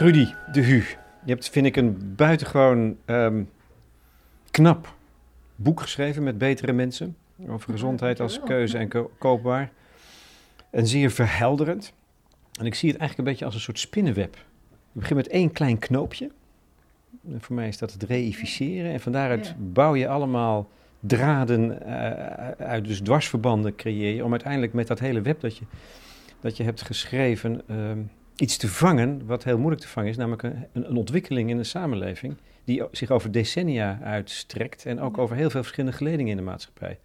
Trudy de Hu. Je hebt, vind ik, een buitengewoon ehm, knap boek geschreven met betere mensen. Over gezondheid als keuze en ko- koopbaar. En zeer verhelderend. En ik zie het eigenlijk een beetje als een soort spinnenweb. Je begint met één klein knoopje. En voor mij is dat het reificeren. En van daaruit Ja. bouw je allemaal draden eh, uit, dus dwarsverbanden creëer je. Om uiteindelijk met dat hele web dat je, dat je hebt geschreven... ehm, iets te vangen wat heel moeilijk te vangen is. Namelijk een, een ontwikkeling in een samenleving die zich over decennia uitstrekt. En ook over heel veel verschillende geledingen in de maatschappij.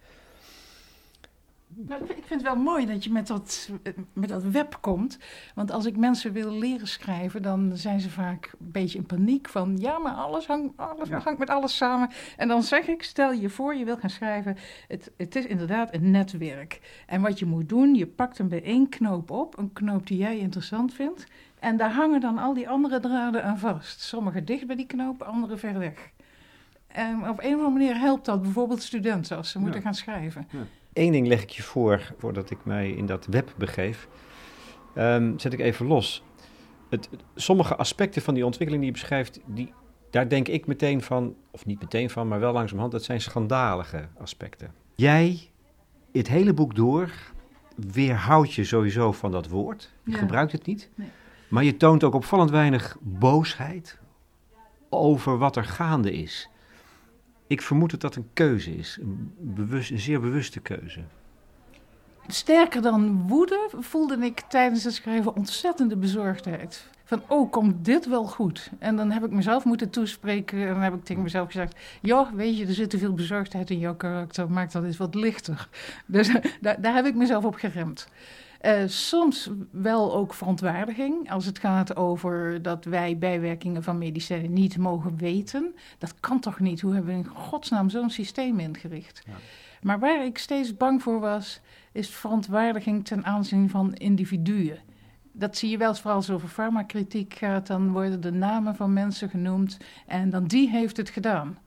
Nou, ik vind- het wel mooi dat je met dat, met dat web komt. Want als ik mensen wil leren schrijven, dan zijn ze vaak een beetje in paniek. Van ja, maar alles hangt, alles Ja. hangt met alles samen. En dan zeg ik, stel je voor, je wil gaan schrijven. Het, het is inderdaad een netwerk. En wat je moet doen, je pakt hem bij één knoop op. Een knoop die jij interessant vindt. En daar hangen dan al die andere draden aan vast. Sommige dicht bij die knoop, andere ver weg. En op een of andere manier helpt dat bijvoorbeeld studenten als ze moeten Ja. gaan schrijven. Eén ding leg ik je voor, voordat ik mij in dat web begeef. Ehm, zet ik even los. Het, sommige aspecten van die ontwikkeling die je beschrijft, die, daar denk ik meteen van, of niet meteen van, maar wel langzamerhand, dat zijn schandalige aspecten. Jij, het hele boek door, weerhoudt je sowieso van dat woord. Je Ja. gebruikt het niet. Nee. Maar je toont ook opvallend weinig boosheid over wat er gaande is. Ik vermoed dat dat een keuze is, een, bewust, een zeer bewuste keuze. Sterker dan woede voelde ik tijdens het schrijven ontzettende bezorgdheid. Van, oh, komt dit wel goed? En dan heb ik mezelf moeten toespreken en dan heb ik tegen mezelf gezegd... joh, weet je, er zit te veel bezorgdheid in jouw karakter, maak dat eens wat lichter. Dus daar, daar heb ik mezelf op geremd. Eh, soms wel ook verontwaardiging als het gaat over dat wij bijwerkingen van medicijnen niet mogen weten. Dat kan toch niet? Hoe hebben we in godsnaam zo'n systeem ingericht? Ja. Maar waar ik steeds bang voor was, is verontwaardiging ten aanzien van individuen. Dat zie je wel eens vooral als het over farmakritiek gaat. Dan worden de namen van mensen genoemd en dan die heeft het gedaan.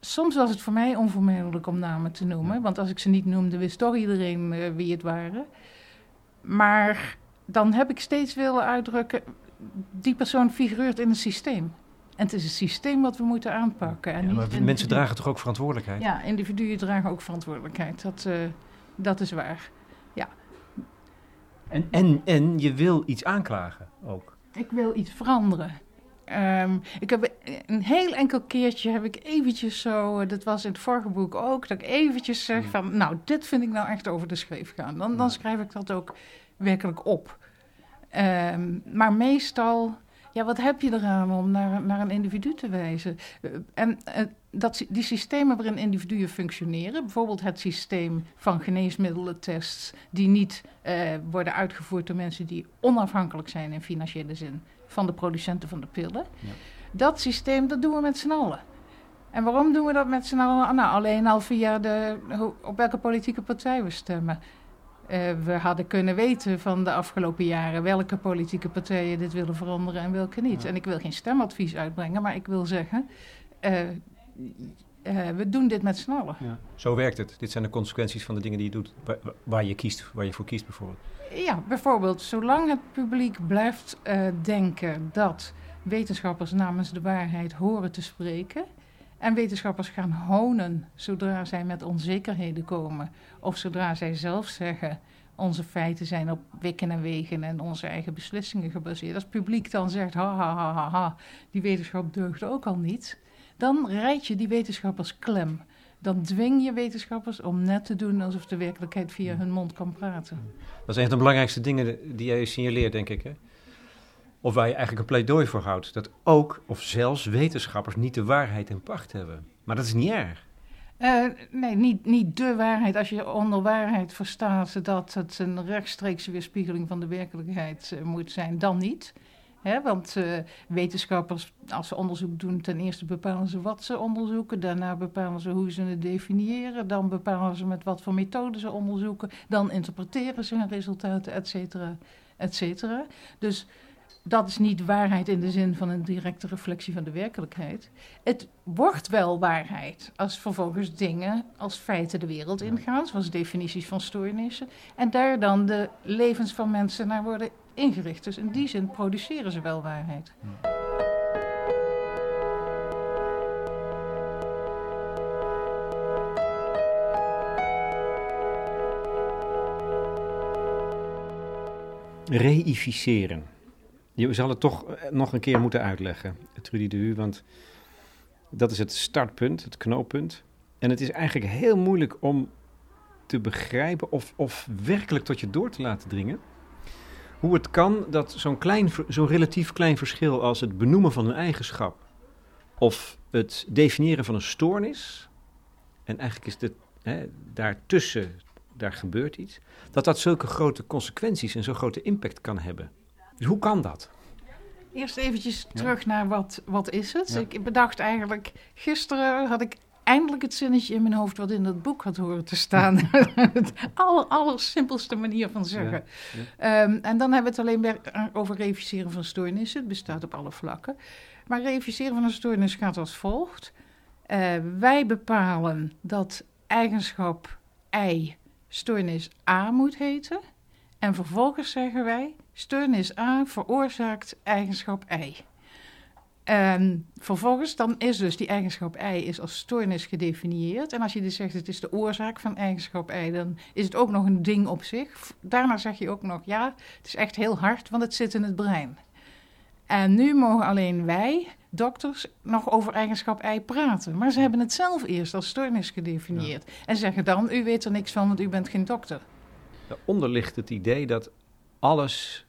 Soms was het voor mij onvermijdelijk om namen te noemen. Want als ik ze niet noemde, wist toch iedereen eh, wie het waren. Maar dan heb ik steeds willen uitdrukken... die persoon figureert in een systeem. En het is een systeem wat we moeten aanpakken. En Ja, maar mensen dragen toch ook verantwoordelijkheid? Ja, individuen dragen ook verantwoordelijkheid. Dat, eh, dat is waar. En, en, en je wil iets aanklagen ook. Ik wil iets veranderen. Ehm, ik heb een heel enkel keertje heb ik eventjes zo, dat was in het vorige boek ook, dat ik eventjes zeg Hmm. van, nou, dit vind ik nou echt over de schreef gaan. Dan, dan Ja. schrijf ik dat ook werkelijk op. Ehm, maar meestal, ja, wat heb je eraan om naar, naar een individu te wijzen? Eh, En eh, dat, die systemen waarin individuen functioneren, bijvoorbeeld het systeem van geneesmiddelentests, die niet eh, worden uitgevoerd door mensen die onafhankelijk zijn in financiële zin van de producenten van de pillen. Ja. Dat systeem, dat doen we met z'n allen. En waarom doen we dat met z'n allen? Nou, alleen al via de, hoe- op welke politieke partij we stemmen. Eh, we hadden kunnen weten van de afgelopen jaren welke politieke partijen dit willen veranderen en welke niet. Ja. En ik wil geen stemadvies uitbrengen, maar ik wil zeggen, eh, eh, we doen dit met z'n allen. Zo werkt het. Dit zijn de consequenties van de dingen die je doet, waar, waar je kiest, waar je voor kiest bijvoorbeeld. Ja, bijvoorbeeld, zolang het publiek blijft eh, denken dat wetenschappers namens de waarheid horen te spreken. En wetenschappers gaan honen zodra zij met onzekerheden komen. Of zodra zij zelf zeggen: onze feiten zijn op wikken en wegen en onze eigen beslissingen gebaseerd. Als het publiek dan zegt: ha ha ha ha, ha die wetenschap deugt ook al niet. Dan rijd je die wetenschappers klem. Dan dwing je wetenschappers om net te doen alsof de werkelijkheid via hun mond kan praten. Dat is een van de belangrijkste dingen die jij signaleert, denk ik. Hè? Of waar je eigenlijk een pleidooi voor houdt. Dat ook, of zelfs wetenschappers niet de waarheid in pacht hebben. Maar dat is niet erg. Eh, nee, niet, niet de waarheid. Als je onder waarheid verstaat dat het een rechtstreekse weerspiegeling van de werkelijkheid eh, moet zijn, dan niet. Want eh, wetenschappers, als ze onderzoek doen, ten eerste bepalen ze wat ze onderzoeken. Daarna bepalen ze hoe ze het definiëren. Dan bepalen ze met wat voor methoden ze onderzoeken. Dan interpreteren ze hun resultaten, et cetera, et cetera. Dus dat is niet waarheid in de zin van een directe reflectie van de werkelijkheid. Het wordt wel waarheid als vervolgens dingen als feiten de wereld ingaan, zoals definities van stoornissen. En daar dan de levens van mensen naar worden ingericht. Dus in die zin produceren ze wel waarheid. Reificeren. Je zal het toch eh, nog een keer moeten uitleggen, Trudy de Hu, want dat is het startpunt, het knooppunt. En het is eigenlijk heel moeilijk om te begrijpen of, of werkelijk tot je door te laten dringen. Hoe het kan dat zo'n klein, zo'n relatief klein verschil als het benoemen van een eigenschap of het definiëren van een stoornis, en eigenlijk is hè, daartussen, daar gebeurt iets, dat dat zulke grote consequenties en zo'n grote impact kan hebben. Dus hoe kan dat? Eerst eventjes terug naar wat, wat is het. Ik bedacht eigenlijk, gisteren had ik eindelijk het zinnetje in mijn hoofd wat in dat boek had horen te staan. het aller, aller simpelste manier van zeggen. Ehm, en dan hebben we het alleen over reviseren van stoornissen. Het bestaat op alle vlakken. Maar reviseren van een stoornis gaat als volgt. Uh, wij bepalen dat eigenschap I stoornis A moet heten. En vervolgens zeggen wij, stoornis A veroorzaakt eigenschap I. En vervolgens dan is dus die eigenschap I is als stoornis gedefinieerd. En als je dus zegt het is de oorzaak van eigenschap I, dan is het ook nog een ding op zich. Daarna zeg je ook nog ja, het is echt heel hard, want het zit in het brein. En nu mogen alleen wij, dokters, nog over eigenschap I praten. Maar ze hebben het zelf eerst als stoornis gedefinieerd. En zeggen dan, u weet er niks van, want u bent geen dokter. Daaronder ligt het idee dat alles,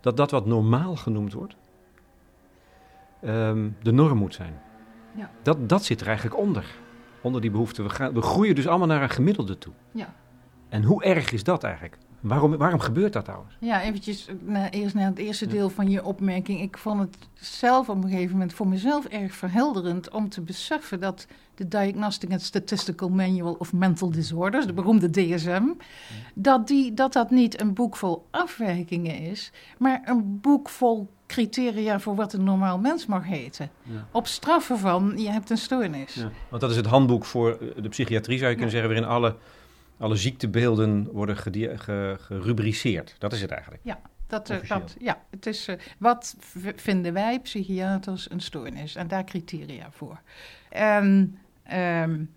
dat dat wat normaal genoemd wordt, um, de norm moet zijn. Ja. Dat, dat zit er eigenlijk onder, onder die behoefte. We, gaan, we groeien dus allemaal naar een gemiddelde toe. Ja. En hoe erg is dat eigenlijk? Waarom, waarom gebeurt dat trouwens? Ja, eventjes naar, eerst naar het eerste deel van je opmerking. Ik vond het zelf op een gegeven moment voor mezelf erg verhelderend om te beseffen dat de Diagnostic and Statistical Manual of Mental Disorders, de beroemde DSM, dat, die, dat dat niet een boek vol afwijkingen is, maar een boek vol criteria voor wat een normaal mens mag heten. Op straffen van, je hebt een stoornis. Ja. Want dat is het handboek voor de psychiatrie, zou je kunnen zeggen, waarin alle alle ziektebeelden worden gerubriceerd. Dat is het eigenlijk. Ja, dat, dat, ja het is, uh, wat vinden wij psychiaters een stoornis? En daar criteria voor. En um,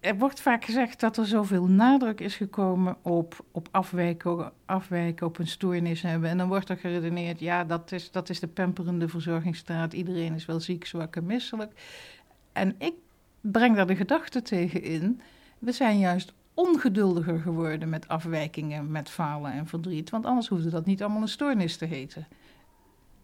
er wordt vaak gezegd dat er zoveel nadruk is gekomen op, op afwijken, afwijken, op een stoornis hebben. En dan wordt er geredeneerd, ja, dat is, dat is de pemperende verzorgingsstaat. Iedereen is wel ziek, zwak en misselijk. En ik breng daar de gedachte tegen in we zijn juist ongeduldiger geworden met afwijkingen, met falen en verdriet. Want anders hoefde dat niet allemaal een stoornis te heten.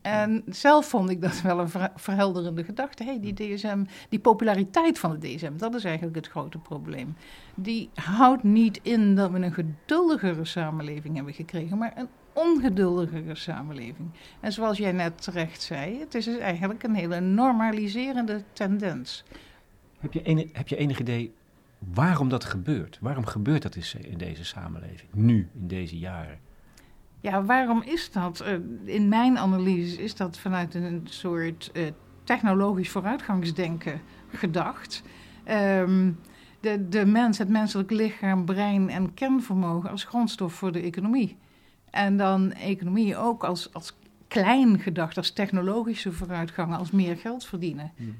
En zelf vond ik dat wel een verhelderende gedachte. Hey, die DSM, die populariteit van de DSM, dat is eigenlijk het grote probleem. Die houdt niet in dat we een geduldigere samenleving hebben gekregen, maar een ongeduldigere samenleving. En zoals jij net terecht zei, het is dus eigenlijk een hele normaliserende tendens. Heb je, enig, heb je enig idee waarom dat gebeurt. Waarom gebeurt dat in deze samenleving, nu, in deze jaren? Ja, waarom is dat? Eh, in mijn analyse is dat vanuit een soort uh, technologisch vooruitgangsdenken gedacht. Ehm, de, de mens, het menselijk lichaam, brein en kernvermogen als grondstof voor de economie. En dan economie ook als, als klein gedacht, als technologische vooruitgang, als meer geld verdienen. Hmm.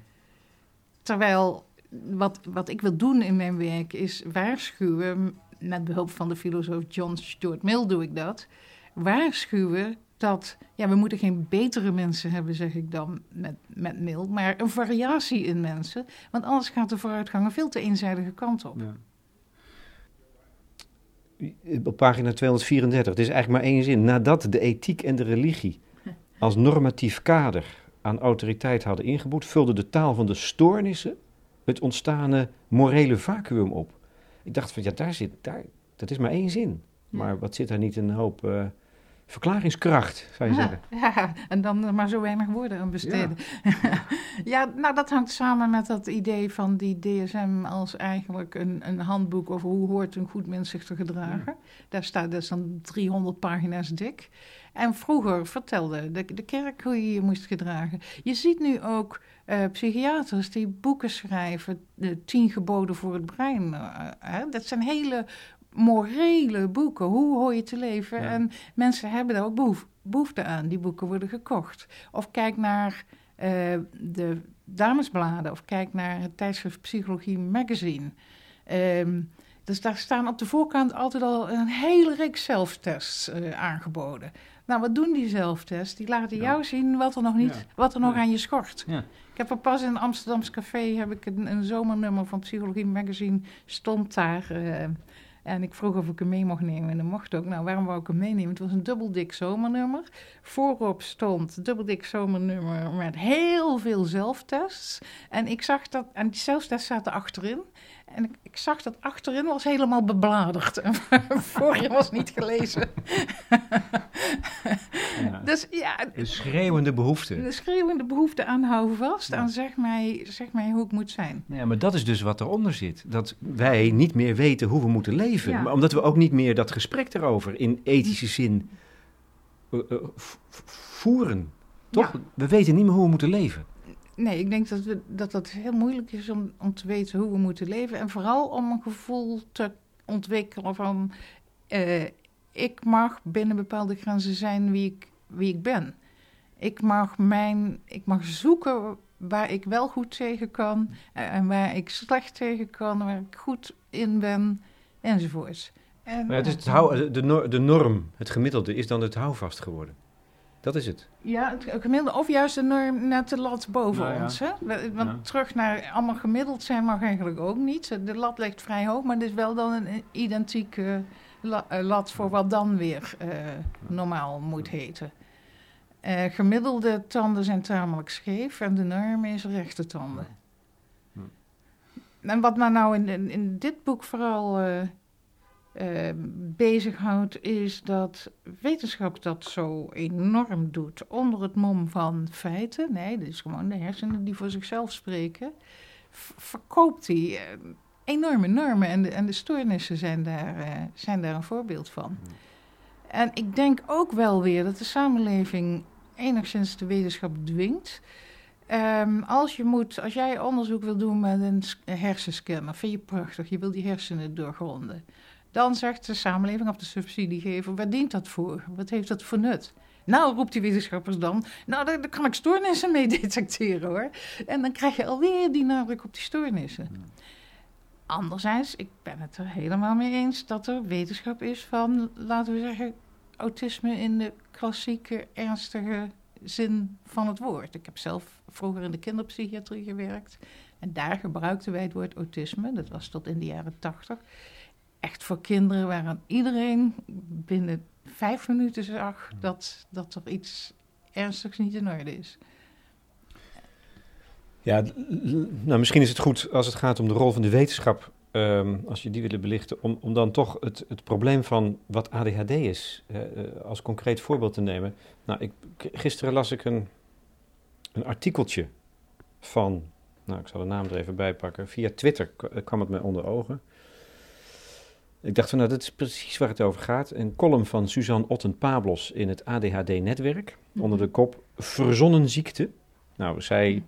Terwijl wat, wat ik wil doen in mijn werk is waarschuwen, met behulp van de filosoof John Stuart Mill doe ik dat, waarschuwen dat, ja, we moeten geen betere mensen hebben, zeg ik dan met, met Mill, maar een variatie in mensen, want anders gaat de vooruitgang een veel te eenzijdige kant op. Ja. Op pagina 234, het is eigenlijk maar één zin. Nadat de ethiek en de religie als normatief kader aan autoriteit hadden ingeboet, vulde de taal van de stoornissen het ontstane morele vacuüm op. Ik dacht van ja, daar zit, daar, dat is maar één zin. Maar wat zit daar niet een hoop uh, verklaringskracht, zou je zeggen? Ja, en dan maar zo weinig woorden aan besteden. Ja. ja. nou dat hangt samen met dat idee van die DSM als eigenlijk een, een handboek over hoe hoort een goed mens zich te gedragen. Daar staat dus dan 300 pagina's dik. En vroeger vertelde de, de kerk hoe je je moest gedragen. Je ziet nu ook uh, psychiaters die boeken schrijven, de tien geboden voor het brein. Uh, dat zijn hele morele boeken. Hoe hoor je te leven? Ja. En mensen hebben daar ook behoef- behoefte aan. Die boeken worden gekocht. Of kijk naar eh, de damesbladen. Of kijk naar het tijdschrift Psychologie Magazine. Ehm, dus daar staan op de voorkant altijd al een hele reeks zelftests eh, aangeboden. Nou, wat doen die zelftests? Die laten Ja. jou zien wat er nog, niet, Ja. wat er nog aan je schort. Ja. Ik heb er pas in een Amsterdams café heb ik een, een zomernummer van Psychologie Magazine stond daar. eh, en ik vroeg of ik hem mee mocht nemen en dat mocht ook. Nou, waarom wou ik hem meenemen? Het was een dubbeldik zomernummer. Voorop stond dubbeldik zomernummer met heel veel zelftests. En ik zag dat, en die zelftests zaten achterin. En ik, ik zag dat achterin was helemaal bebladerd. En voorin was niet gelezen. Ja. Dus ja, Een schreeuwende behoefte. de schreeuwende behoefte aan hou vast. Ja. Aan zeg mij, zeg mij hoe ik moet zijn. Ja, maar dat is dus wat eronder zit. Dat wij niet meer weten hoe we moeten leven. Ja. Maar omdat we ook niet meer dat gesprek erover in ethische zin eh, eh, voeren. Toch? We weten niet meer hoe we moeten leven. Nee, ik denk dat, we, dat dat heel moeilijk is om, om te weten hoe we moeten leven. En vooral om een gevoel te ontwikkelen van... eh, ik mag binnen bepaalde grenzen zijn wie ik, wie ik ben. Ik mag, mijn, ik mag zoeken waar ik wel goed tegen kan... eh, en waar ik slecht tegen kan, waar ik goed in ben, enzovoorts. En, Maar het is het hou, de, de norm, het gemiddelde, is dan het houvast geworden. Dat is het. Ja, het gemiddelde, of juist de norm net de lat boven Nou ja. ons. Hè? Want Ja. terug naar allemaal gemiddeld zijn mag eigenlijk ook niet. De lat ligt vrij hoog, maar het is wel dan een identieke eh, lat voor wat dan weer eh, normaal moet heten. Eh, gemiddelde tanden zijn tamelijk scheef en de norm is rechte tanden. Hm. En wat nou in, in, in dit boek vooral eh eh, bezighoudt, is dat wetenschap dat zo enorm doet onder het mom van feiten. Nee, dat is gewoon de hersenen die voor zichzelf spreken. verkoopt hij eh, enorme normen en de, en de stoornissen zijn daar, eh, zijn daar een voorbeeld van. En ik denk ook wel weer dat de samenleving enigszins de wetenschap dwingt. Ehm, als, je moet, als jij onderzoek wil doen met een hersenscanner, vind je prachtig, je wil die hersenen doorgronden. Dan zegt de samenleving of de subsidiegever, waar dient dat voor? Wat heeft dat voor nut? Nou, roept die wetenschappers dan, nou, daar, daar kan ik stoornissen mee detecteren hoor. En dan krijg je alweer die nadruk op die stoornissen. Anderzijds, ik ben het er helemaal mee eens dat er wetenschap is van, laten we zeggen, autisme in de klassieke ernstige zin van het woord. Ik heb zelf vroeger in de kinderpsychiatrie gewerkt. En daar gebruikten wij het woord autisme. Dat was tot in de jaren tachtig. Echt voor kinderen waaraan iedereen binnen vijf minuten zag dat, dat er iets ernstigs niet in orde is. Ja, nou, misschien is het goed als het gaat om de rol van de wetenschap, ehm, als je die willen belichten, om, om dan toch het, het probleem van wat ADHD is eh, als concreet voorbeeld te nemen. Nou, ik, gisteren las ik een, een artikeltje van, nou, ik zal de naam er even bij pakken, via Twitter eh, kwam het mij onder ogen. Ik dacht van, nou, dat is precies waar het over gaat. Een column van Suzanne Otten-Pablos in het ADHD-netwerk, onder de kop Verzonnen ziekte. Nou, zij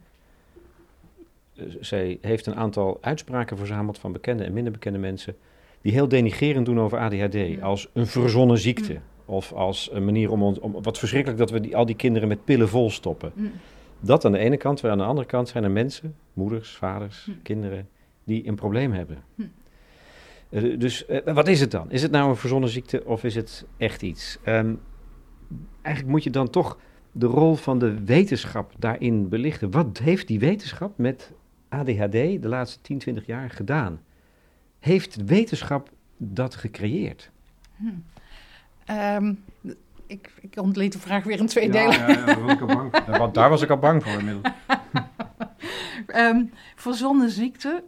zij heeft een aantal uitspraken verzameld van bekende en minder bekende mensen. die heel denigerend doen over ADHD. Ja. Als een verzonnen ziekte. Ja. Of als een manier om, ons, om. Wat verschrikkelijk dat we die, al die kinderen met pillen volstoppen. Mm. Dat aan de ene kant. Maar aan de andere kant zijn er mensen, moeders, vaders, kinderen. die een probleem hebben. Eh, dus eh, wat is het dan? Is het nou een verzonnen ziekte of is het echt iets? Ehm, eigenlijk moet je dan toch de rol van de wetenschap daarin belichten. Wat heeft die wetenschap met ADHD de laatste 10, 20 jaar gedaan? Heeft wetenschap dat gecreëerd? Hm. Ehm, ik, ik ontleed de vraag weer in twee Ja, delen. ja, ja, daar was ik al bang voor. Daar- was ik al bang voor inmiddels. Ehm verzonnen ziekte,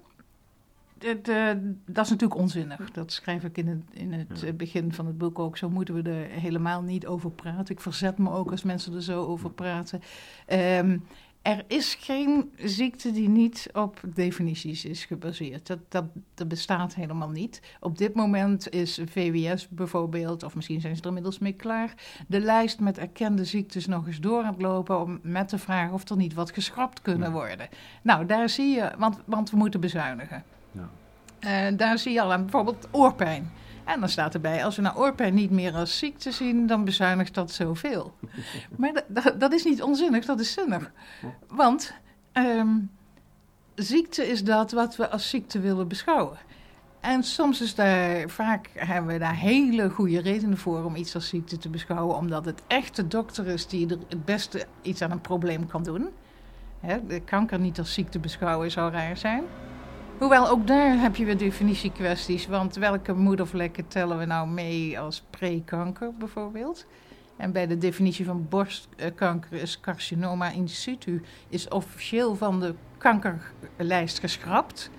dat is natuurlijk onzinnig. Dat schrijf ik in het, in het begin van het boek ook. Zo moeten we er helemaal niet over praten. Ik verzet me ook als mensen er zo over praten. Ehm, er is geen ziekte die niet op definities is gebaseerd. Dat, dat, dat bestaat helemaal niet. Op dit moment is VWS bijvoorbeeld, of misschien zijn ze er inmiddels mee klaar, de lijst met erkende ziektes nog eens door aan het lopen om met de vraag of er niet wat geschrapt kunnen worden. Nou, daar zie je, want, want we moeten bezuinigen. Ja. Eh, daar zie je al aan bijvoorbeeld oorpijn. En dan staat erbij, als we nou oorpijn niet meer als ziekte zien, dan bezuinigt dat zoveel. Maar dat, is niet onzinnig, dat is zinnig. Want ehm, ziekte is dat wat we als ziekte willen beschouwen. En soms is daar, vaak hebben we daar hele goede redenen voor om iets als ziekte te beschouwen, omdat het echt de dokter is die er het beste iets aan een probleem kan doen. Hè, de kanker niet als ziekte beschouwen zou raar zijn. Hoewel ook daar heb je weer definitiekwesties, want welke moedervlekken tellen we nou mee als pre-kanker bijvoorbeeld? En bij de definitie van borstkanker is carcinoma in situ is officieel van de kankerlijst geschrapt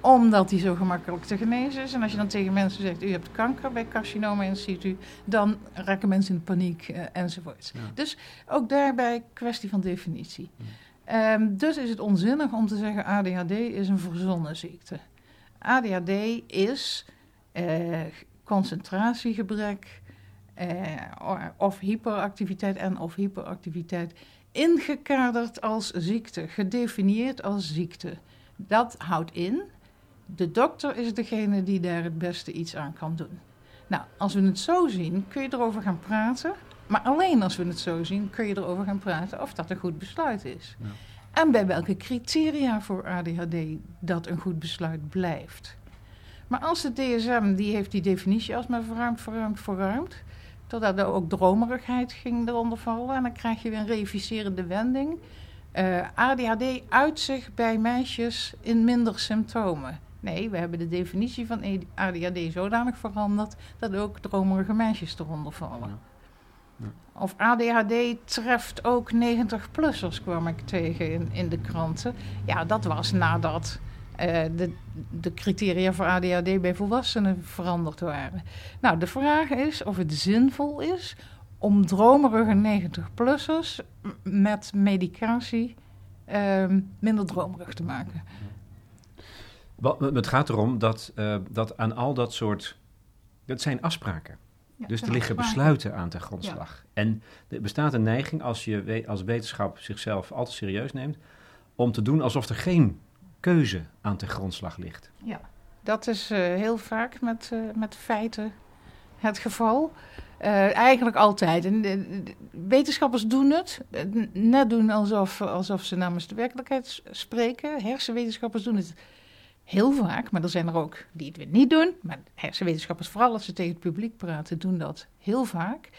omdat die zo gemakkelijk te genezen is. En als je dan tegen mensen zegt, u hebt kanker bij carcinoma in situ, dan raken mensen in paniek uh, enzovoort. Dus ook daarbij kwestie van definitie. Um, dus is het onzinnig om te zeggen ADHD is een verzonnen ziekte. ADHD is uh, concentratiegebrek uh, of hyperactiviteit en of hyperactiviteit ingekaderd als ziekte, gedefinieerd als ziekte. Dat houdt in de dokter is degene die daar het beste iets aan kan doen. Nou, als we het zo zien, kun je erover gaan praten. Maar alleen als we het zo zien, kun je erover gaan praten of dat een goed besluit is. Ja. En bij welke criteria voor ADHD dat een goed besluit blijft. Maar als de DSM, die heeft die definitie alsmaar verruimd, verruimd, verruimd. Totdat er ook dromerigheid ging eronder vallen. En dan krijg je weer een reviserende wending. Uh, eh, ADHD uit zich bij meisjes in minder symptomen. Nee, we hebben de definitie van ADHD zodanig veranderd dat ook dromerige meisjes eronder vallen. Of ADHD treft ook 90-plussers, kwam ik tegen in, in de kranten. Ja, dat was nadat uh, de, de criteria voor ADHD bij volwassenen veranderd waren. Nou, de vraag is of het zinvol is om dromerige 90-plussers met medicatie uh, minder dromerig te maken. Het gaat erom dat, uh, dat aan al dat soort. Dat zijn afspraken. Ja, dus er liggen besluiten aan ten grondslag. Ja. En er bestaat een neiging, als je als wetenschap zichzelf al te serieus neemt, om te doen alsof er geen keuze aan ten grondslag ligt. Ja, dat is uh, heel vaak met, uh, met feiten het geval. Uh, eigenlijk altijd. En wetenschappers doen het, net doen alsof, alsof ze namens de werkelijkheid spreken. Hersenwetenschappers doen het heel vaak, maar er zijn er ook die het niet doen. Maar hersenwetenschappers, vooral als ze tegen het publiek praten, doen dat heel vaak.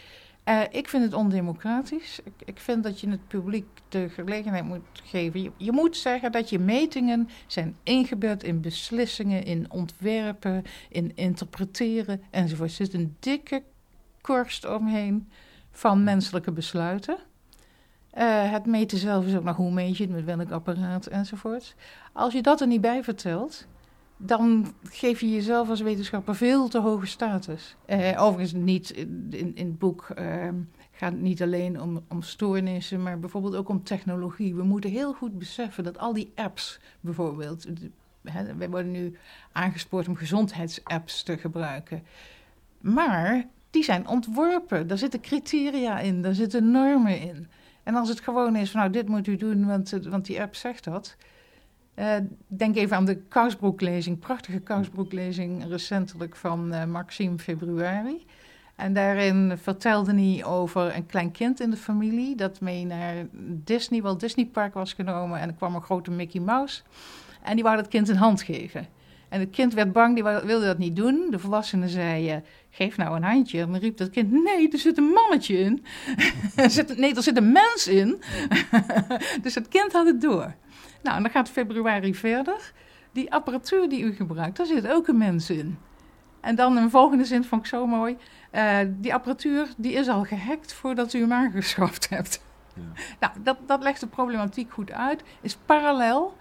Uh, ik vind het ondemocratisch. Ik, ik, vind dat je het publiek de gelegenheid moet geven. Je, je, moet zeggen dat je metingen zijn ingebed in beslissingen, in ontwerpen, in interpreteren enzovoort. Er zit een dikke korst omheen van menselijke besluiten. Uh, het meten zelf is ook nog hoe meet je het, met welk apparaat enzovoort. Als je dat er niet bij vertelt, dan geef je jezelf als wetenschapper veel te hoge status. Uh, overigens niet, in, in het boek uh, gaat het niet alleen om, om stoornissen, maar bijvoorbeeld ook om technologie. We moeten heel goed beseffen dat al die apps bijvoorbeeld... Hè, wij worden nu aangespoord om gezondheidsapps te gebruiken. Maar die zijn ontworpen, daar zitten criteria in, daar zitten normen in... En als het gewoon is van nou, dit moet u doen, want, want die app zegt dat. Uh, denk even aan de Kousbroeklezing, prachtige Kousbroeklezing recentelijk van uh, Maxime Februari. En daarin vertelde hij over een klein kind in de familie dat mee naar Disney, Walt Disney Park was genomen. En er kwam een grote Mickey Mouse. En die wou dat kind een hand geven. En het kind werd bang, die wilde dat niet doen. De volwassene zei, uh, geef nou een handje. En dan riep dat kind, nee, er zit een mannetje in. nee, er zit een mens in. dus het kind had het door. Nou, en dan gaat februari verder. Die apparatuur die u gebruikt, daar zit ook een mens in. En dan een volgende zin vond ik zo mooi. Uh, die apparatuur die is al gehackt voordat u hem aangeschaft hebt. Ja. nou, dat, dat legt de problematiek goed uit. Is parallel...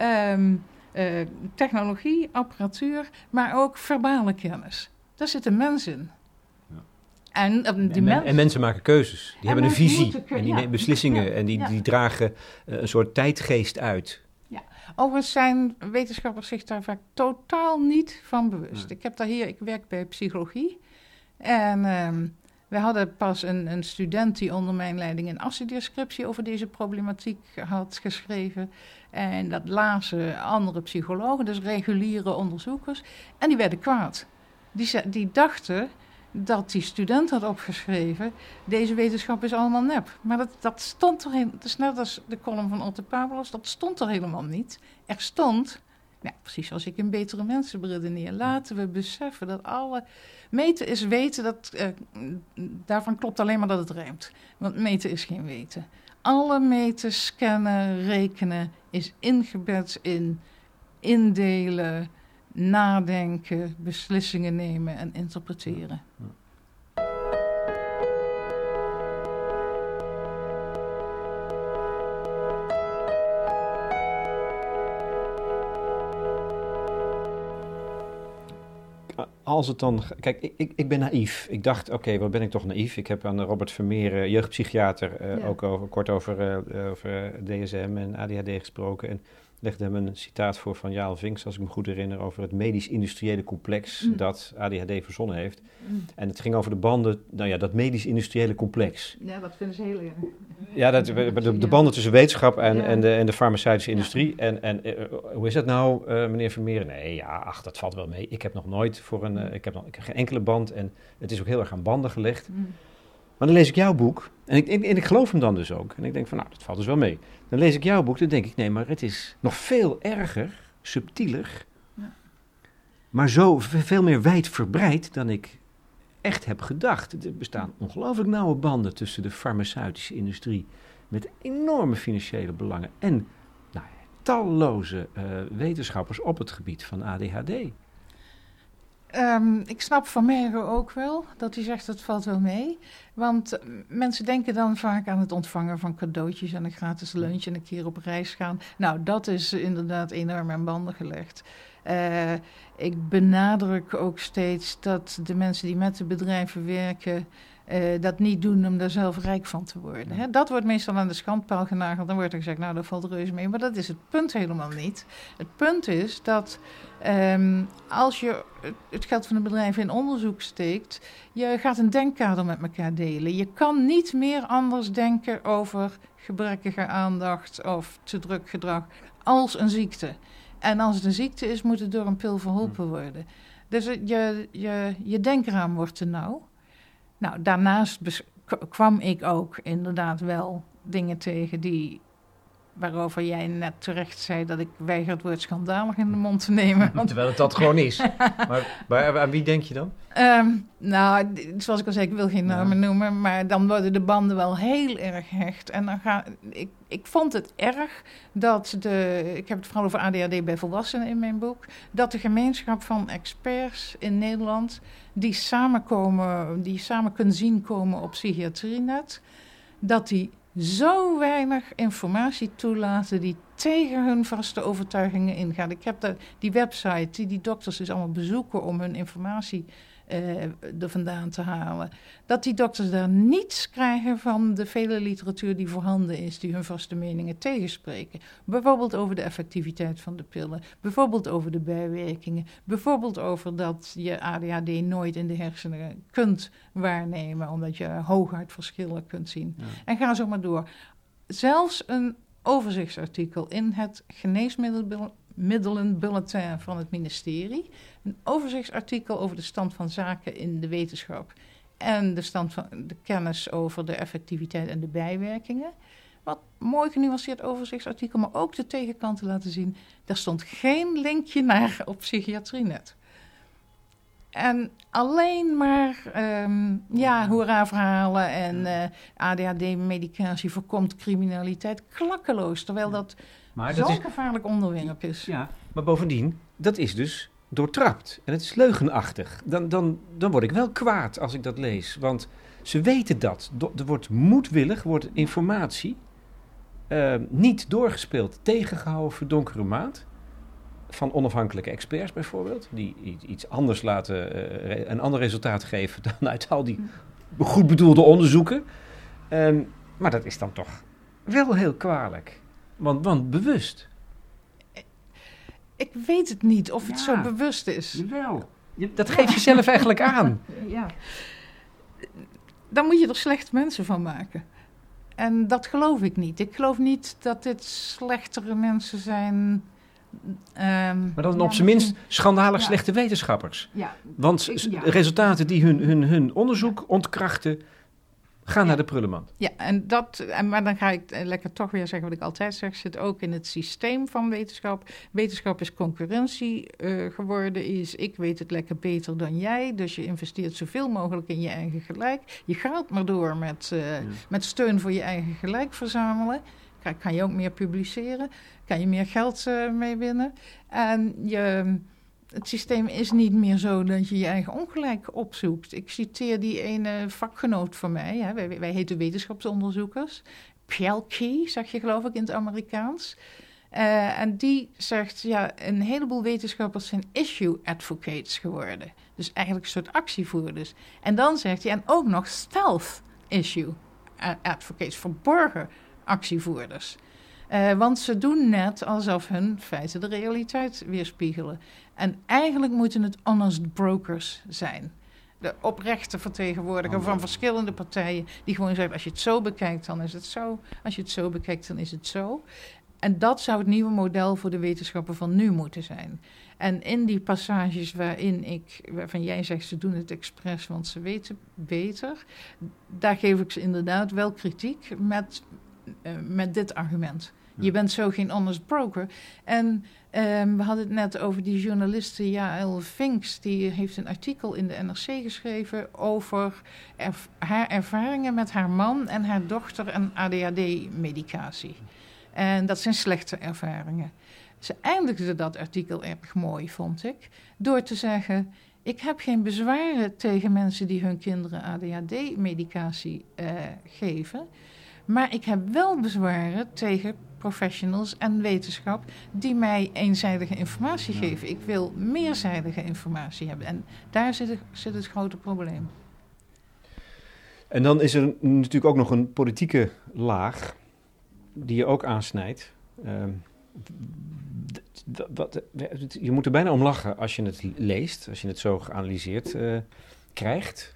Um, uh, technologie, apparatuur, maar ook verbale kennis. Daar zit een mens in. Ja. En, uh, die en, mens... en, mensen maken keuzes. Die hebben een visie en die nemen beslissingen en die, die dragen uh, een soort tijdgeest uit. Ja, overigens zijn wetenschappers zich daar vaak totaal niet van bewust. Ik heb daar hier, ik werk bij psychologie en ehm, we hadden pas een, een, student die onder mijn leiding een afstudeerscriptie over deze problematiek had geschreven. En dat lazen andere psychologen, dus reguliere onderzoekers. En die werden kwaad. die, die dachten dat die student had opgeschreven, deze wetenschap is allemaal nep. Maar dat, dat stond er helemaal, het net als de column van Otto Pablos, dat stond er helemaal niet. Er stond, ja, precies zoals ik in Betere Mensen beredeneer, laten we beseffen dat alle, meten is weten, dat, eh, daarvan klopt alleen maar dat het rijmt. Want meten is geen weten. Alle meten, scannen, rekenen is ingebed in indelen, nadenken, beslissingen nemen en interpreteren. Als het dan. Kijk, ik, ik, ik ben naïef. Ik dacht, oké, wat ben ik toch naïef? Ik heb aan Robert Vermeer, eh, jeugdpsychiater, eh, Ja. ook over, kort over, eh, over DSM en ADHD gesproken. En legde hem een citaat voor van Jaal Vinks, als ik me goed herinner, over het medisch-industriële complex Mm. dat ADHD verzonnen heeft. En het ging over de banden, nou ja, dat medisch-industriële complex. Ja, dat vinden ze heel erg. Ja, dat, de, de, de banden tussen wetenschap en, Ja. en, de, en de farmaceutische Ja. industrie. En, en eh, hoe is dat nou, eh, meneer Vermeer? Nee, ja, ach, dat valt wel mee. Ik heb nog nooit voor een, eh, ik, heb nog, ik heb geen enkele band en het is ook heel erg aan banden gelegd. Mm. Maar dan lees ik jouw boek en ik, en, en ik geloof hem dan dus ook. En ik denk van, nou, dat valt dus wel mee. Dan lees ik jouw boek, dan denk ik, nee, maar het is nog veel erger, subtieler, Ja. maar zo ve- veel meer wijdverbreid dan ik echt heb gedacht. Er bestaan ongelooflijk nauwe banden tussen de farmaceutische industrie met enorme financiële belangen en nou, talloze eh, wetenschappers op het gebied van ADHD. Ehm, ik snap Van Mergen ook wel dat hij zegt dat valt wel mee. Want eh, mensen denken dan vaak aan het ontvangen van cadeautjes en een gratis lunch en een keer op reis gaan. Nou, dat is inderdaad enorm aan banden gelegd. Eh, ik benadruk ook steeds dat de mensen die met de bedrijven werken. Eh, dat niet doen om daar zelf rijk van te worden. Hè? Dat wordt meestal aan de schandpaal genageld. Dan wordt er gezegd, nou, dat valt reuze mee. Maar dat is het punt helemaal niet. Het punt is dat ehm, als je het- geld van een bedrijf in onderzoek steekt, je gaat een denkkader met elkaar delen. Je kan niet meer anders denken over gebrekkige aandacht of te druk gedrag als een ziekte. En als het een ziekte is, moet het door een pil verholpen worden. Dus je, je, je denkraam wordt te nauw. Nou, daarnaast kwam ik ook inderdaad wel dingen tegen die. Waarover jij net terecht zei dat ik weiger het woord schandalig in de mond te nemen. Want Terwijl het dat gewoon is. maar, maar aan wie denk je dan? Ehm, nou, zoals ik al zei, ik wil geen Ja. namen noemen, maar dan worden de banden wel heel erg hecht. En dan ga ik, ik vond het erg dat de, ik heb het vooral over ADHD bij volwassenen in mijn boek, dat de gemeenschap van experts in Nederland die samenkomen, die samen kunnen zien komen op psychiatrienet, dat die zo weinig informatie toelaten die tegen hun vaste overtuigingen ingaat. Ik heb de, die website die die dokters dus allemaal bezoeken om hun informatie eh, er vandaan te halen. Dat die dokters daar niets krijgen van de vele literatuur die voorhanden is, die hun vaste meningen tegenspreken. Bijvoorbeeld over de effectiviteit van de pillen, bijvoorbeeld over de bijwerkingen, bijvoorbeeld over dat je ADHD nooit in de hersenen kunt waarnemen, omdat je hooguit verschillen kunt zien. Ja. En ga zo maar door. Zelfs een overzichtsartikel in het geneesmiddelenbulletin van het ministerie. Een overzichtsartikel over de stand van zaken in de wetenschap. En de stand van de kennis over de effectiviteit en de bijwerkingen. Wat mooi genuanceerd overzichtsartikel, maar ook de tegenkant te laten zien. Daar stond geen linkje naar op psychiatrienet. En alleen maar ehm ja, hoera-verhalen en eh, ADHD-medicatie voorkomt criminaliteit klakkeloos. Terwijl dat Maar zo'n dat is, gevaarlijk onderwerp is. ja, maar bovendien, dat is dus doortrapt. En het is leugenachtig. Dan, dan, dan word ik wel kwaad als ik dat lees. Want ze weten dat. Do- er wordt moedwillig wordt informatie eh, niet doorgespeeld, tegengehouden voor donkere maat. Van onafhankelijke experts bijvoorbeeld, die iets anders laten, eh, een ander resultaat geven dan uit al die goed bedoelde onderzoeken. Ehm, maar dat is dan toch wel heel kwalijk. Want, want bewust. Ik weet het niet of het Ja. zo bewust is. Jawel. Dat geef je zelf eigenlijk aan. Ja. Dan moet je er slechte mensen van maken. En dat geloof ik niet. Ik geloof niet dat dit slechtere mensen zijn Ehm, Maar dan ja, op zijn minst schandalig Ja. slechte wetenschappers. Ja, Want Ik- resultaten die hun, hun, hun onderzoek ontkrachten, gaan naar de prullenmand. Ja, en dat, en, maar dan ga ik eh, lekker toch weer zeggen wat ik altijd zeg, zit ook in het systeem van wetenschap. Wetenschap is concurrentie eh, geworden, is ik weet het lekker beter dan jij, dus je investeert zoveel mogelijk in je eigen gelijk. Je gaat maar door met, eh, met steun voor je eigen gelijk verzamelen. Kan, kan je ook meer publiceren, kan je meer geld eh, mee winnen. En je, het systeem is niet meer zo dat je je eigen ongelijk opzoekt. Ik citeer die ene vakgenoot van mij, hè, wij, wij heten wetenschapsonderzoekers. Pielke, zeg je geloof ik in het Amerikaans. Eh, en die zegt, ja, een heleboel wetenschappers zijn issue advocates geworden. Dus eigenlijk een soort actievoerders. En dan zegt hij, en ook nog stealth issue advocates, verborgen actievoerders. Eh, want ze doen net alsof hun feiten de realiteit weerspiegelen. En eigenlijk moeten het honest brokers zijn. De oprechte vertegenwoordiger van verschillende partijen. Die gewoon zeggen: als je het zo bekijkt, dan is het zo. Als je het zo bekijkt, dan is het zo. En dat zou het nieuwe model voor de wetenschappen van nu moeten zijn. En in die passages waarin ik, waarvan jij zegt ze doen het expres, want ze weten beter, daar geef ik ze inderdaad wel kritiek met, eh, met dit argument. Je bent zo geen honest broker. En ehm, we hadden het net over die journaliste Jaël Vinks. Die heeft een artikel in de NRC geschreven over haar ervaringen met haar man en haar dochter en ADHD-medicatie. En dat zijn slechte ervaringen. Ze eindigde dat artikel erg mooi, vond ik, door te zeggen: Ik heb geen bezwaren tegen mensen die hun kinderen ADHD-medicatie eh, geven. Maar ik heb wel bezwaren tegen professionals en wetenschap die mij eenzijdige informatie geven. Ik wil meerzijdige informatie hebben. En daar zit het, zit het grote probleem. En dan is er natuurlijk ook nog een politieke laag die je ook aansnijdt. Ehm, wat- je moet er bijna om lachen als je het leest, als je het zo geanalyseerd eh, krijgt,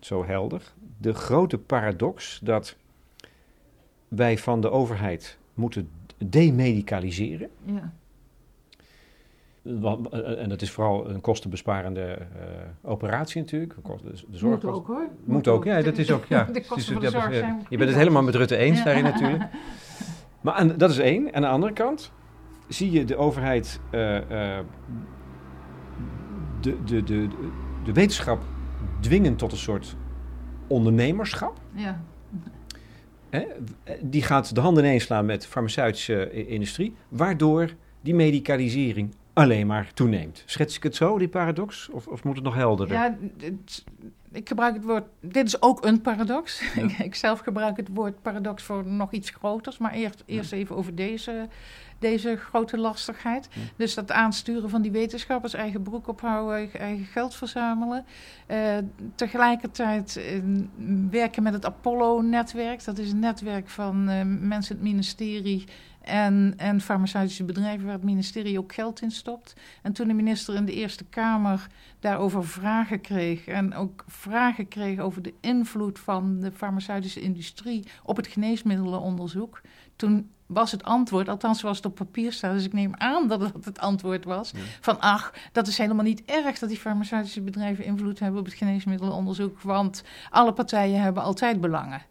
zo helder. De grote paradox dat wij van de overheid moeten demedicaliseren. Ja. Eh, En dat is vooral een kostenbesparende eh, operatie natuurlijk. De de zorg Moet ook hoor. moet ook, ja, dat is ook, ja. De kosten van de zorg ja, zijn Je bent het helemaal met Rutte eens Ja. daarin natuurlijk. Maar aan, dat is één. En aan de andere kant zie je de overheid eh, eh, de, de, de, de wetenschap dwingen tot een soort ondernemerschap. Ja. Hè? Die gaat de handen ineens slaan met de farmaceutische i- industrie, waardoor die medicalisering alleen maar toeneemt. Schets ik het zo, die paradox? Of, of moet het nog helderder? Ja, ik gebruik het woord. Dit is ook een paradox. Ja. ik, ik zelf gebruik het woord paradox voor nog iets groters. Maar eerst, eerst even over deze, deze grote lastigheid. Ja. Dus dat aansturen van die wetenschappers, eigen broek ophouden, eigen geld verzamelen. Eh, tegelijkertijd eh, werken met het Apollo-netwerk. Dat is een netwerk van eh, mensen in het ministerie. En, en farmaceutische bedrijven waar het ministerie ook geld in stopt. En toen de minister in de Eerste Kamer daarover vragen kreeg. En ook vragen kreeg over de invloed van de farmaceutische industrie op het geneesmiddelenonderzoek. Toen was het antwoord, althans zoals het op papier staat, dus ik neem aan dat dat het antwoord was. Ja. Van ach, dat is helemaal niet erg dat die farmaceutische bedrijven invloed hebben op het geneesmiddelenonderzoek. Want alle partijen hebben altijd belangen.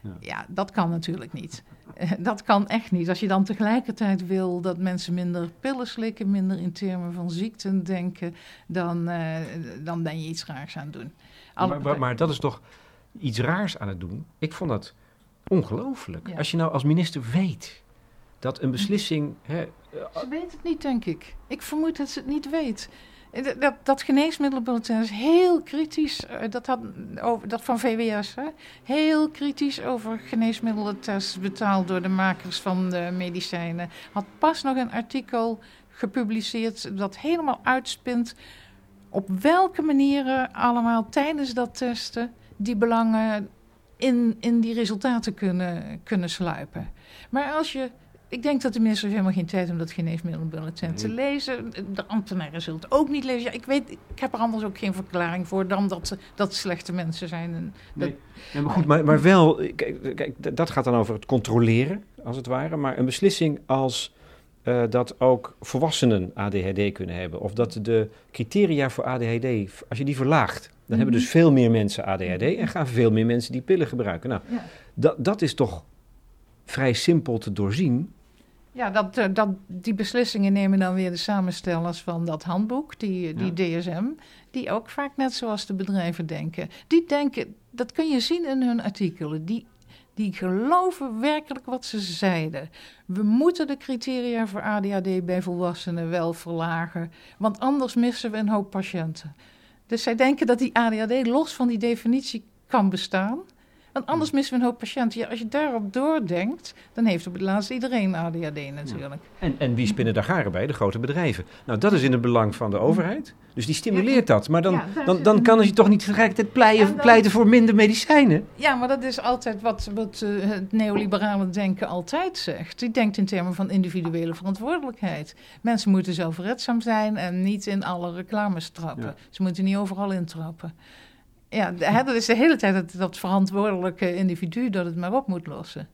Ja. Ja, dat kan natuurlijk niet. Eh, Dat kan echt niet. Als je dan tegelijkertijd wil dat mensen minder pillen slikken, minder in termen van ziekten denken, dan, eh, dan ben je iets raars aan het doen. Maar, maar, maar dat is toch iets raars aan het doen? Ik vond dat ongelooflijk. Ja. Als je nou als minister weet dat een beslissing... Hè, Ze weet het niet, denk ik. Ik vermoed dat ze het niet weet. Eh, Dat, dat, geneesmiddelenbulletin is heel kritisch. eh, Dat, had, over, dat van VWS, hè? heel kritisch over geneesmiddelentests betaald door de makers van de medicijnen. Had pas nog een artikel gepubliceerd dat helemaal uitspint op welke manieren allemaal tijdens dat testen die belangen in, in die resultaten kunnen, kunnen sluipen. Maar als je ik denk dat de minister helemaal geen tijd om dat geneesmiddelenbulletin te lezen. De ambtenaren zullen het ook niet lezen. Ja, ik weet, ik heb er anders ook geen verklaring voor dan dat ze dat slechte mensen zijn. En dat, Nee. Maar goed, maar, maar wel, kijk, dat gaat dan over het controleren, als het ware. Maar een beslissing als eh, dat ook volwassenen ADHD kunnen hebben. Of dat de criteria voor ADHD, als je die verlaagt, dan hebben dus veel meer mensen ADHD en gaan veel meer mensen die pillen gebruiken. Nou, Ja. dat, dat is toch vrij simpel te doorzien. Ja, dat, eh, dat, die beslissingen nemen dan weer de samenstellers van dat handboek, die, die DSM, die ook vaak net zoals de bedrijven denken. Die denken, dat kun je zien in hun artikelen, die, die geloven werkelijk wat ze zeiden. We moeten de criteria voor ADHD bij volwassenen wel verlagen, want anders missen we een hoop patiënten. Dus zij denken dat die ADHD los van die definitie kan bestaan. Want anders missen we een hoop patiënten. Ja, als je daarop doordenkt, dan heeft op het laatst iedereen ADHD natuurlijk. En, en wie spinnen daar garen bij? De grote bedrijven. Nou, dat is in het belang van de overheid. Dus die stimuleert dat. Maar dan, dan, dan kan je toch niet tegelijkertijd pleiten, pleiten voor minder medicijnen? Ja, maar dat is altijd wat, wat eh, het neoliberale denken altijd zegt. Die denkt in termen van individuele verantwoordelijkheid. Mensen moeten zelfredzaam zijn en niet in alle reclames trappen. Ja. Ze moeten niet overal intrappen. Ja, dat is de hele tijd dat, dat verantwoordelijke individu dat het maar op moet lossen.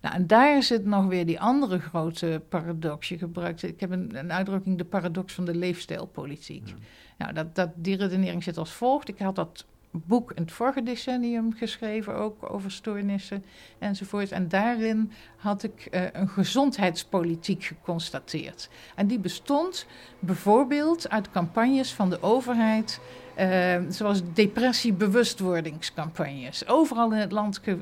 Nou, en daar zit nog weer die andere grote paradox. Je gebruikt, ik heb een, een uitdrukking, de paradox van de leefstijlpolitiek. Nou, dat, dat, die redenering zit als volgt. Ik had dat boek in het vorige decennium geschreven, ook over stoornissen enzovoort. En daarin had ik eh, een gezondheidspolitiek geconstateerd. En die bestond bijvoorbeeld uit campagnes van de overheid. Eh, zoals depressiebewustwordingscampagnes. Overal in het land eh,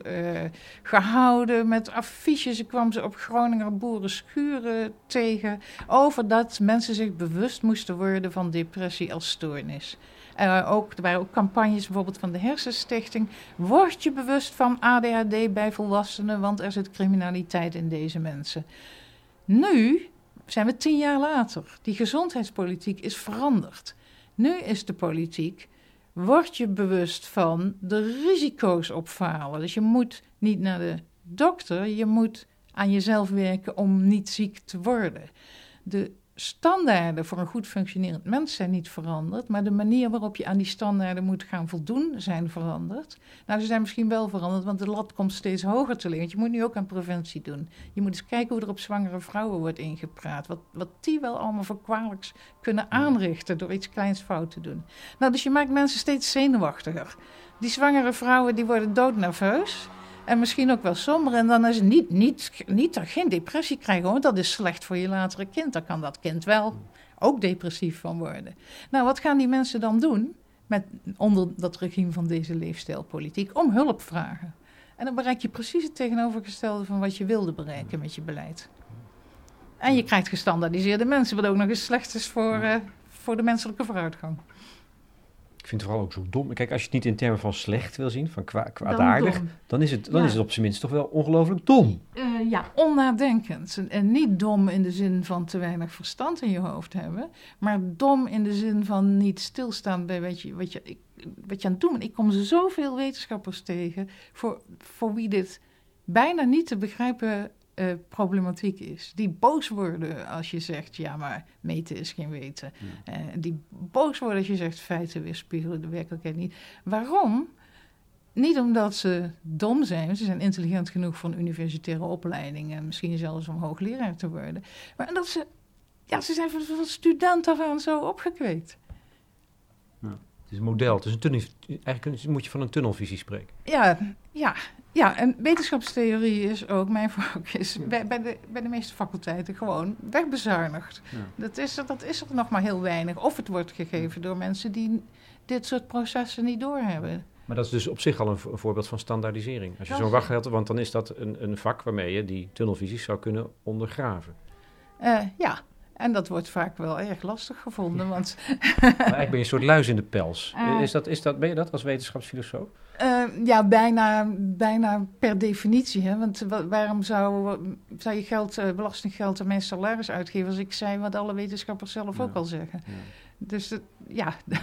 gehouden met affiches. Ik kwam ze op Groninger boerenschuren tegen. Over dat mensen zich bewust moesten worden van depressie als stoornis. Eh, ook, er waren ook campagnes bijvoorbeeld van de Hersenstichting. Word je bewust van ADHD bij volwassenen, want er zit criminaliteit in deze mensen. Nu zijn we tien jaar later. Die gezondheidspolitiek is veranderd. Nu is de politiek, word je bewust van de risico's op falen. Dus je moet niet naar de dokter, je moet aan jezelf werken om niet ziek te worden. De standaarden voor een goed functionerend mens zijn niet veranderd, maar de manier waarop je aan die standaarden moet gaan voldoen zijn veranderd. Nou, ze zijn misschien wel veranderd, want de lat komt steeds hoger te liggen. Want je moet nu ook aan preventie doen. Je moet eens kijken hoe er op zwangere vrouwen wordt ingepraat. Wat, wat die wel allemaal voor kwalijks kunnen aanrichten door iets kleins fout te doen. Nou, dus je maakt mensen steeds zenuwachtiger. Die zwangere vrouwen die worden doodnerveus. En misschien ook wel somber. En dan is niet, niet, niet geen depressie krijgen, want dat is slecht voor je latere kind. Dan kan dat kind wel ook depressief van worden. Nou, wat gaan die mensen dan doen met, onder dat regime van deze leefstijlpolitiek? Om hulp vragen. En dan bereik je precies het tegenovergestelde van wat je wilde bereiken met je beleid. En je krijgt gestandaardiseerde mensen, wat ook nog eens slecht is voor, eh, voor de menselijke vooruitgang. Ik vind het vooral ook zo dom. Kijk, als je het niet in termen van slecht wil zien, van kwa kwaadaardig, dan, is, het, dan Ja. is het op zijn minst toch wel ongelooflijk dom. Eh, ja, onnadenkend. En- En niet dom in de zin van te weinig verstand in je hoofd hebben, maar dom in de zin van niet stilstaan bij wat je, wat je, ik, wat je aan het doen bent. Ik kom zoveel wetenschappers tegen voor, voor wie dit bijna niet te begrijpen eh, problematiek is. Die boos worden als je zegt, ja, maar meten is geen weten. Eh, die boos worden als je zegt, feiten weerspiegelen de werkelijkheid niet. Waarom? Niet omdat ze dom zijn, ze zijn intelligent genoeg voor een universitaire opleiding en misschien zelfs om hoogleraar te worden. Maar omdat ze, ja, ze zijn van, van student af aan zo opgekweekt. Het is een model. Het is een tunnel, eigenlijk moet je van een tunnelvisie spreken. Ja, ja, ja, en wetenschapstheorie is ook, mijn vak is bij, bij, de, bij de meeste faculteiten gewoon wegbezuinigd. Ja. Dat, is, er- dat is er nog maar heel weinig. Of het wordt gegeven door mensen die dit soort processen niet doorhebben. Maar dat is dus op zich al een, vo- een voorbeeld van standaardisering. Als je zo'n is- wachtgeld, want dan is dat een, een vak waarmee je die tunnelvisies zou kunnen ondergraven. Eh, ja, en dat wordt vaak wel erg lastig gevonden, want Maar eigenlijk ben je een soort luis in de pels. Eh. is dat, is dat, ben je dat als wetenschapsfilosoof? Eh, ja, bijna, bijna per definitie. Hè? Want wa- waarom zou, zou je geld, eh, belastinggeld aan mijn salaris uitgeven als ik zei wat alle wetenschappers zelf Ja. ook al zeggen? Ja. Dus ja,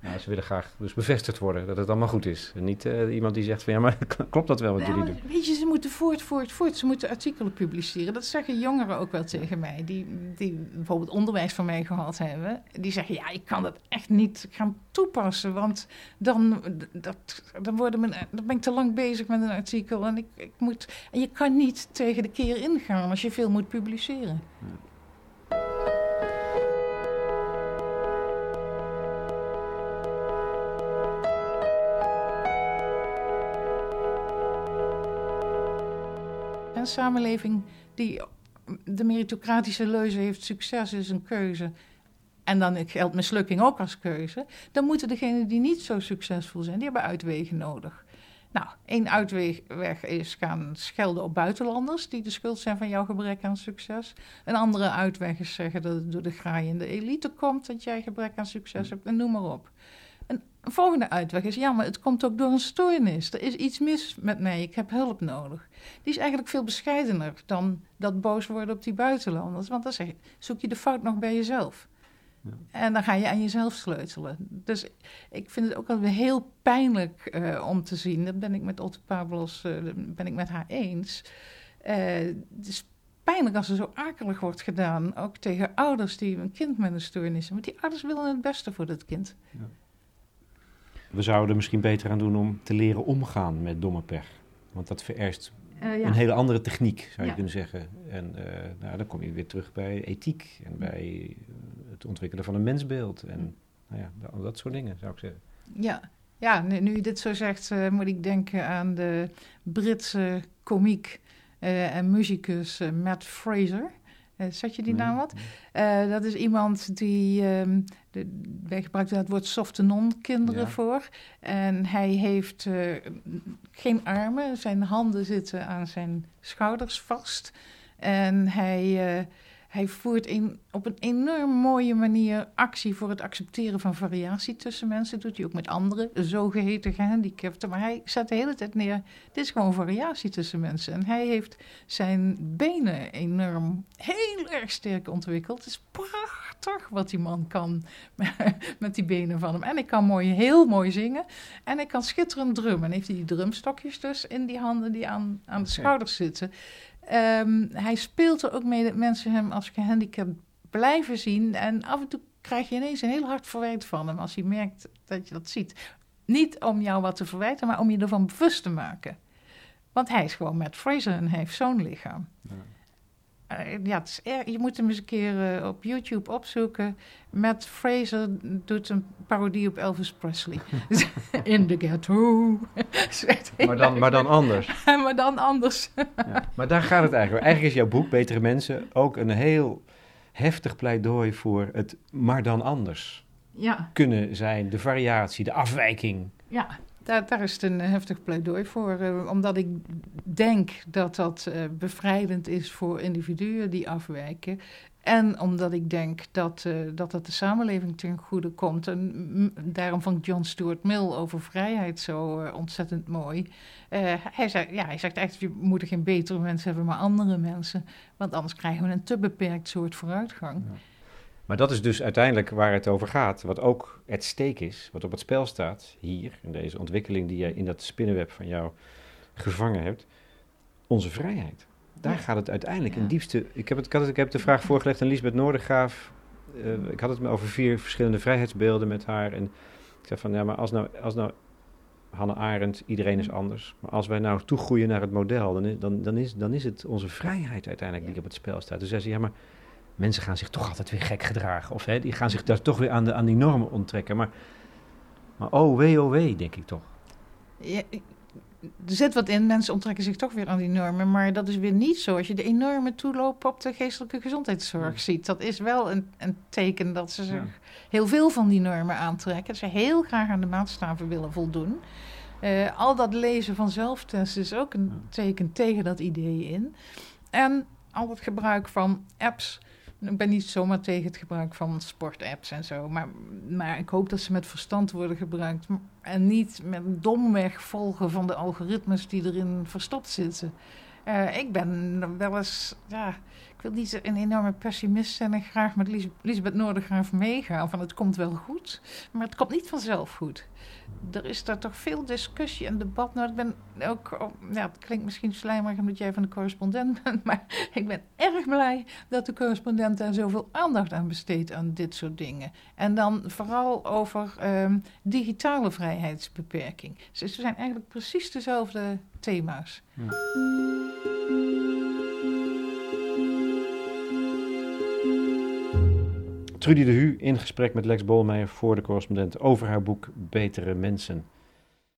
Nou, ze willen graag dus bevestigd worden dat het allemaal goed is. En niet eh, iemand die zegt van ja, maar klopt dat wel wat jullie Ja, doen? Weet je, ze moeten voort, voort, voort. Ze moeten artikelen publiceren. Dat zeggen jongeren ook wel tegen mij. Die, die bijvoorbeeld onderwijs van mij gehad hebben. Die zeggen, ja, ik kan dat echt niet gaan toepassen. Want dan, dat, dan, worden mijn, dan ben ik te lang bezig met een artikel. En, ik, ik moet, en je kan niet tegen de keer ingaan als je veel moet publiceren. Een samenleving die de meritocratische leuze heeft: succes is een keuze. En dan geldt mislukking ook als keuze. Dan moeten degenen die niet zo succesvol zijn, die hebben uitwegen nodig. Nou, één uitweg is gaan schelden op buitenlanders die de schuld zijn van jouw gebrek aan succes. Een andere uitweg is zeggen dat het door de graaiende elite komt dat jij gebrek aan succes hebt en noem maar op. Een volgende uitweg is, ja, maar het komt ook door een stoornis. Er is iets mis met mij, ik heb hulp nodig. Die is eigenlijk veel bescheidener dan dat boos worden op die buitenlanders. Want dan zeg je, zoek je de fout nog bij jezelf. Ja. En dan ga je aan jezelf sleutelen. Dus ik vind het ook altijd heel pijnlijk uh, om te zien. Dat ben ik met Otto Pablos, uh, ben ik met haar eens. Uh, het is pijnlijk als er zo akelig wordt gedaan. Ook tegen ouders die een kind met een stoornis hebben. Want die ouders willen het beste voor dat kind. Ja. We zouden er misschien beter aan doen om te leren omgaan met domme pech. Want dat vereist uh, ja. een hele andere techniek, zou je ja. kunnen zeggen. En uh, nou, dan kom je weer terug bij ethiek en bij het ontwikkelen van een mensbeeld. En nou ja, dat, dat soort dingen, zou ik zeggen. Ja, ja nu, nu je dit zo zegt, uh, moet ik denken aan de Britse komiek en muzikus Matt Fraser. Uh, zet je die naam wat? Uh, dat is iemand die, um, de, wij gebruiken het woord softe non-kinderen ja. voor. En hij heeft uh, geen armen, zijn handen zitten aan zijn schouders vast. En hij hij voert in, op een enorm mooie manier actie voor het accepteren van variatie tussen mensen. Dat doet hij ook met andere zogeheten gehandicapten. Maar hij zet de hele tijd neer, dit is gewoon variatie tussen mensen. En hij heeft zijn benen enorm, heel erg sterk ontwikkeld. Het is prachtig wat die man kan met die benen van hem. En hij kan mooi, heel mooi zingen. En hij kan schitterend drummen. En heeft hij die drumstokjes dus in die handen die aan, aan de schouders zitten. Um, hij speelt er ook mee dat mensen hem als gehandicapt blijven zien. En af en toe krijg je ineens een heel hard verwijt van hem als hij merkt dat je dat ziet. Niet om jou wat te verwijten, maar om je ervan bewust te maken. Want hij is gewoon Matt Fraser en hij heeft zo'n lichaam. Uh, ja, het is erg, je moet hem eens een keer uh, op YouTube opzoeken. Matt Fraser doet een parodie op Elvis Presley. In the ghetto. maar, dan, maar dan anders. maar dan anders. ja, maar daar gaat het eigenlijk. Eigenlijk is jouw boek Betere Mensen ook een heel heftig pleidooi voor het maar dan anders. Ja. Kunnen zijn, de variatie, de afwijking. Ja. Daar, daar, is het een heftig pleidooi voor, uh, omdat ik denk dat dat uh, bevrijdend is voor individuen die afwijken. En omdat ik denk dat, uh, dat het de samenleving ten goede komt. En daarom vond John Stuart Mill over vrijheid zo ontzettend mooi. hij, zei, ja, hij zegt eigenlijk, we moeten geen betere mensen hebben, maar andere mensen. Want anders krijgen we een te beperkt soort vooruitgang. Ja. Maar dat is dus uiteindelijk waar het over gaat. Wat ook het steek is, wat op het spel staat hier, in deze ontwikkeling die jij in dat spinnenweb van jou gevangen hebt. Onze vrijheid. Daar ja. gaat het uiteindelijk ja. in diepste. Ik heb, het, ik, had het, ik heb de vraag voorgelegd aan Lisbeth Noordergraaf. Uh, ik had het me over vier verschillende vrijheidsbeelden met haar. En ik zei van ja, maar als nou, als nou Hannah Arendt, iedereen is anders. Maar als wij nou toegroeien naar het model, dan is, dan, dan is, dan is het onze vrijheid uiteindelijk die op het spel staat. Dus zei ze, ja, maar mensen gaan zich toch altijd weer gek gedragen. Of hè, die gaan zich daar toch weer aan, de, aan die normen onttrekken. Maar, maar oh wee, oh wee, denk ik toch. Ja, er zit wat in, mensen onttrekken zich toch weer aan die normen. Maar dat is weer niet zo als je de enorme toeloop op de geestelijke gezondheidszorg ja. ziet. Dat is wel een, een teken dat ze zich ja. heel veel van die normen aantrekken. Dat ze heel graag aan de maatstaven willen voldoen. Uh, al dat lezen van zelftesten is ook een teken tegen dat idee in. En al het gebruik van apps ik ben niet zomaar tegen het gebruik van sportapps en zo. Maar, maar ik hoop dat ze met verstand worden gebruikt. En niet met domweg volgen van de algoritmes die erin verstopt zitten. Uh, ik ben wel eens, ja, wil niet een enorme pessimist zijn en graag met Lisbeth Noordergraaf meegaan. Van het komt wel goed, maar het komt niet vanzelf goed. Er is daar toch veel discussie en debat. Nou, ik ben ook, ja, het klinkt misschien slijmerig omdat jij van de correspondent bent, maar ik ben erg blij dat de correspondent daar zoveel aandacht aan besteedt aan dit soort dingen. En dan vooral over um, digitale vrijheidsbeperking. Ze zijn eigenlijk precies dezelfde thema's. Trudy de Hu in gesprek met Lex Bolmeijer voor de correspondent over haar boek Betere Mensen.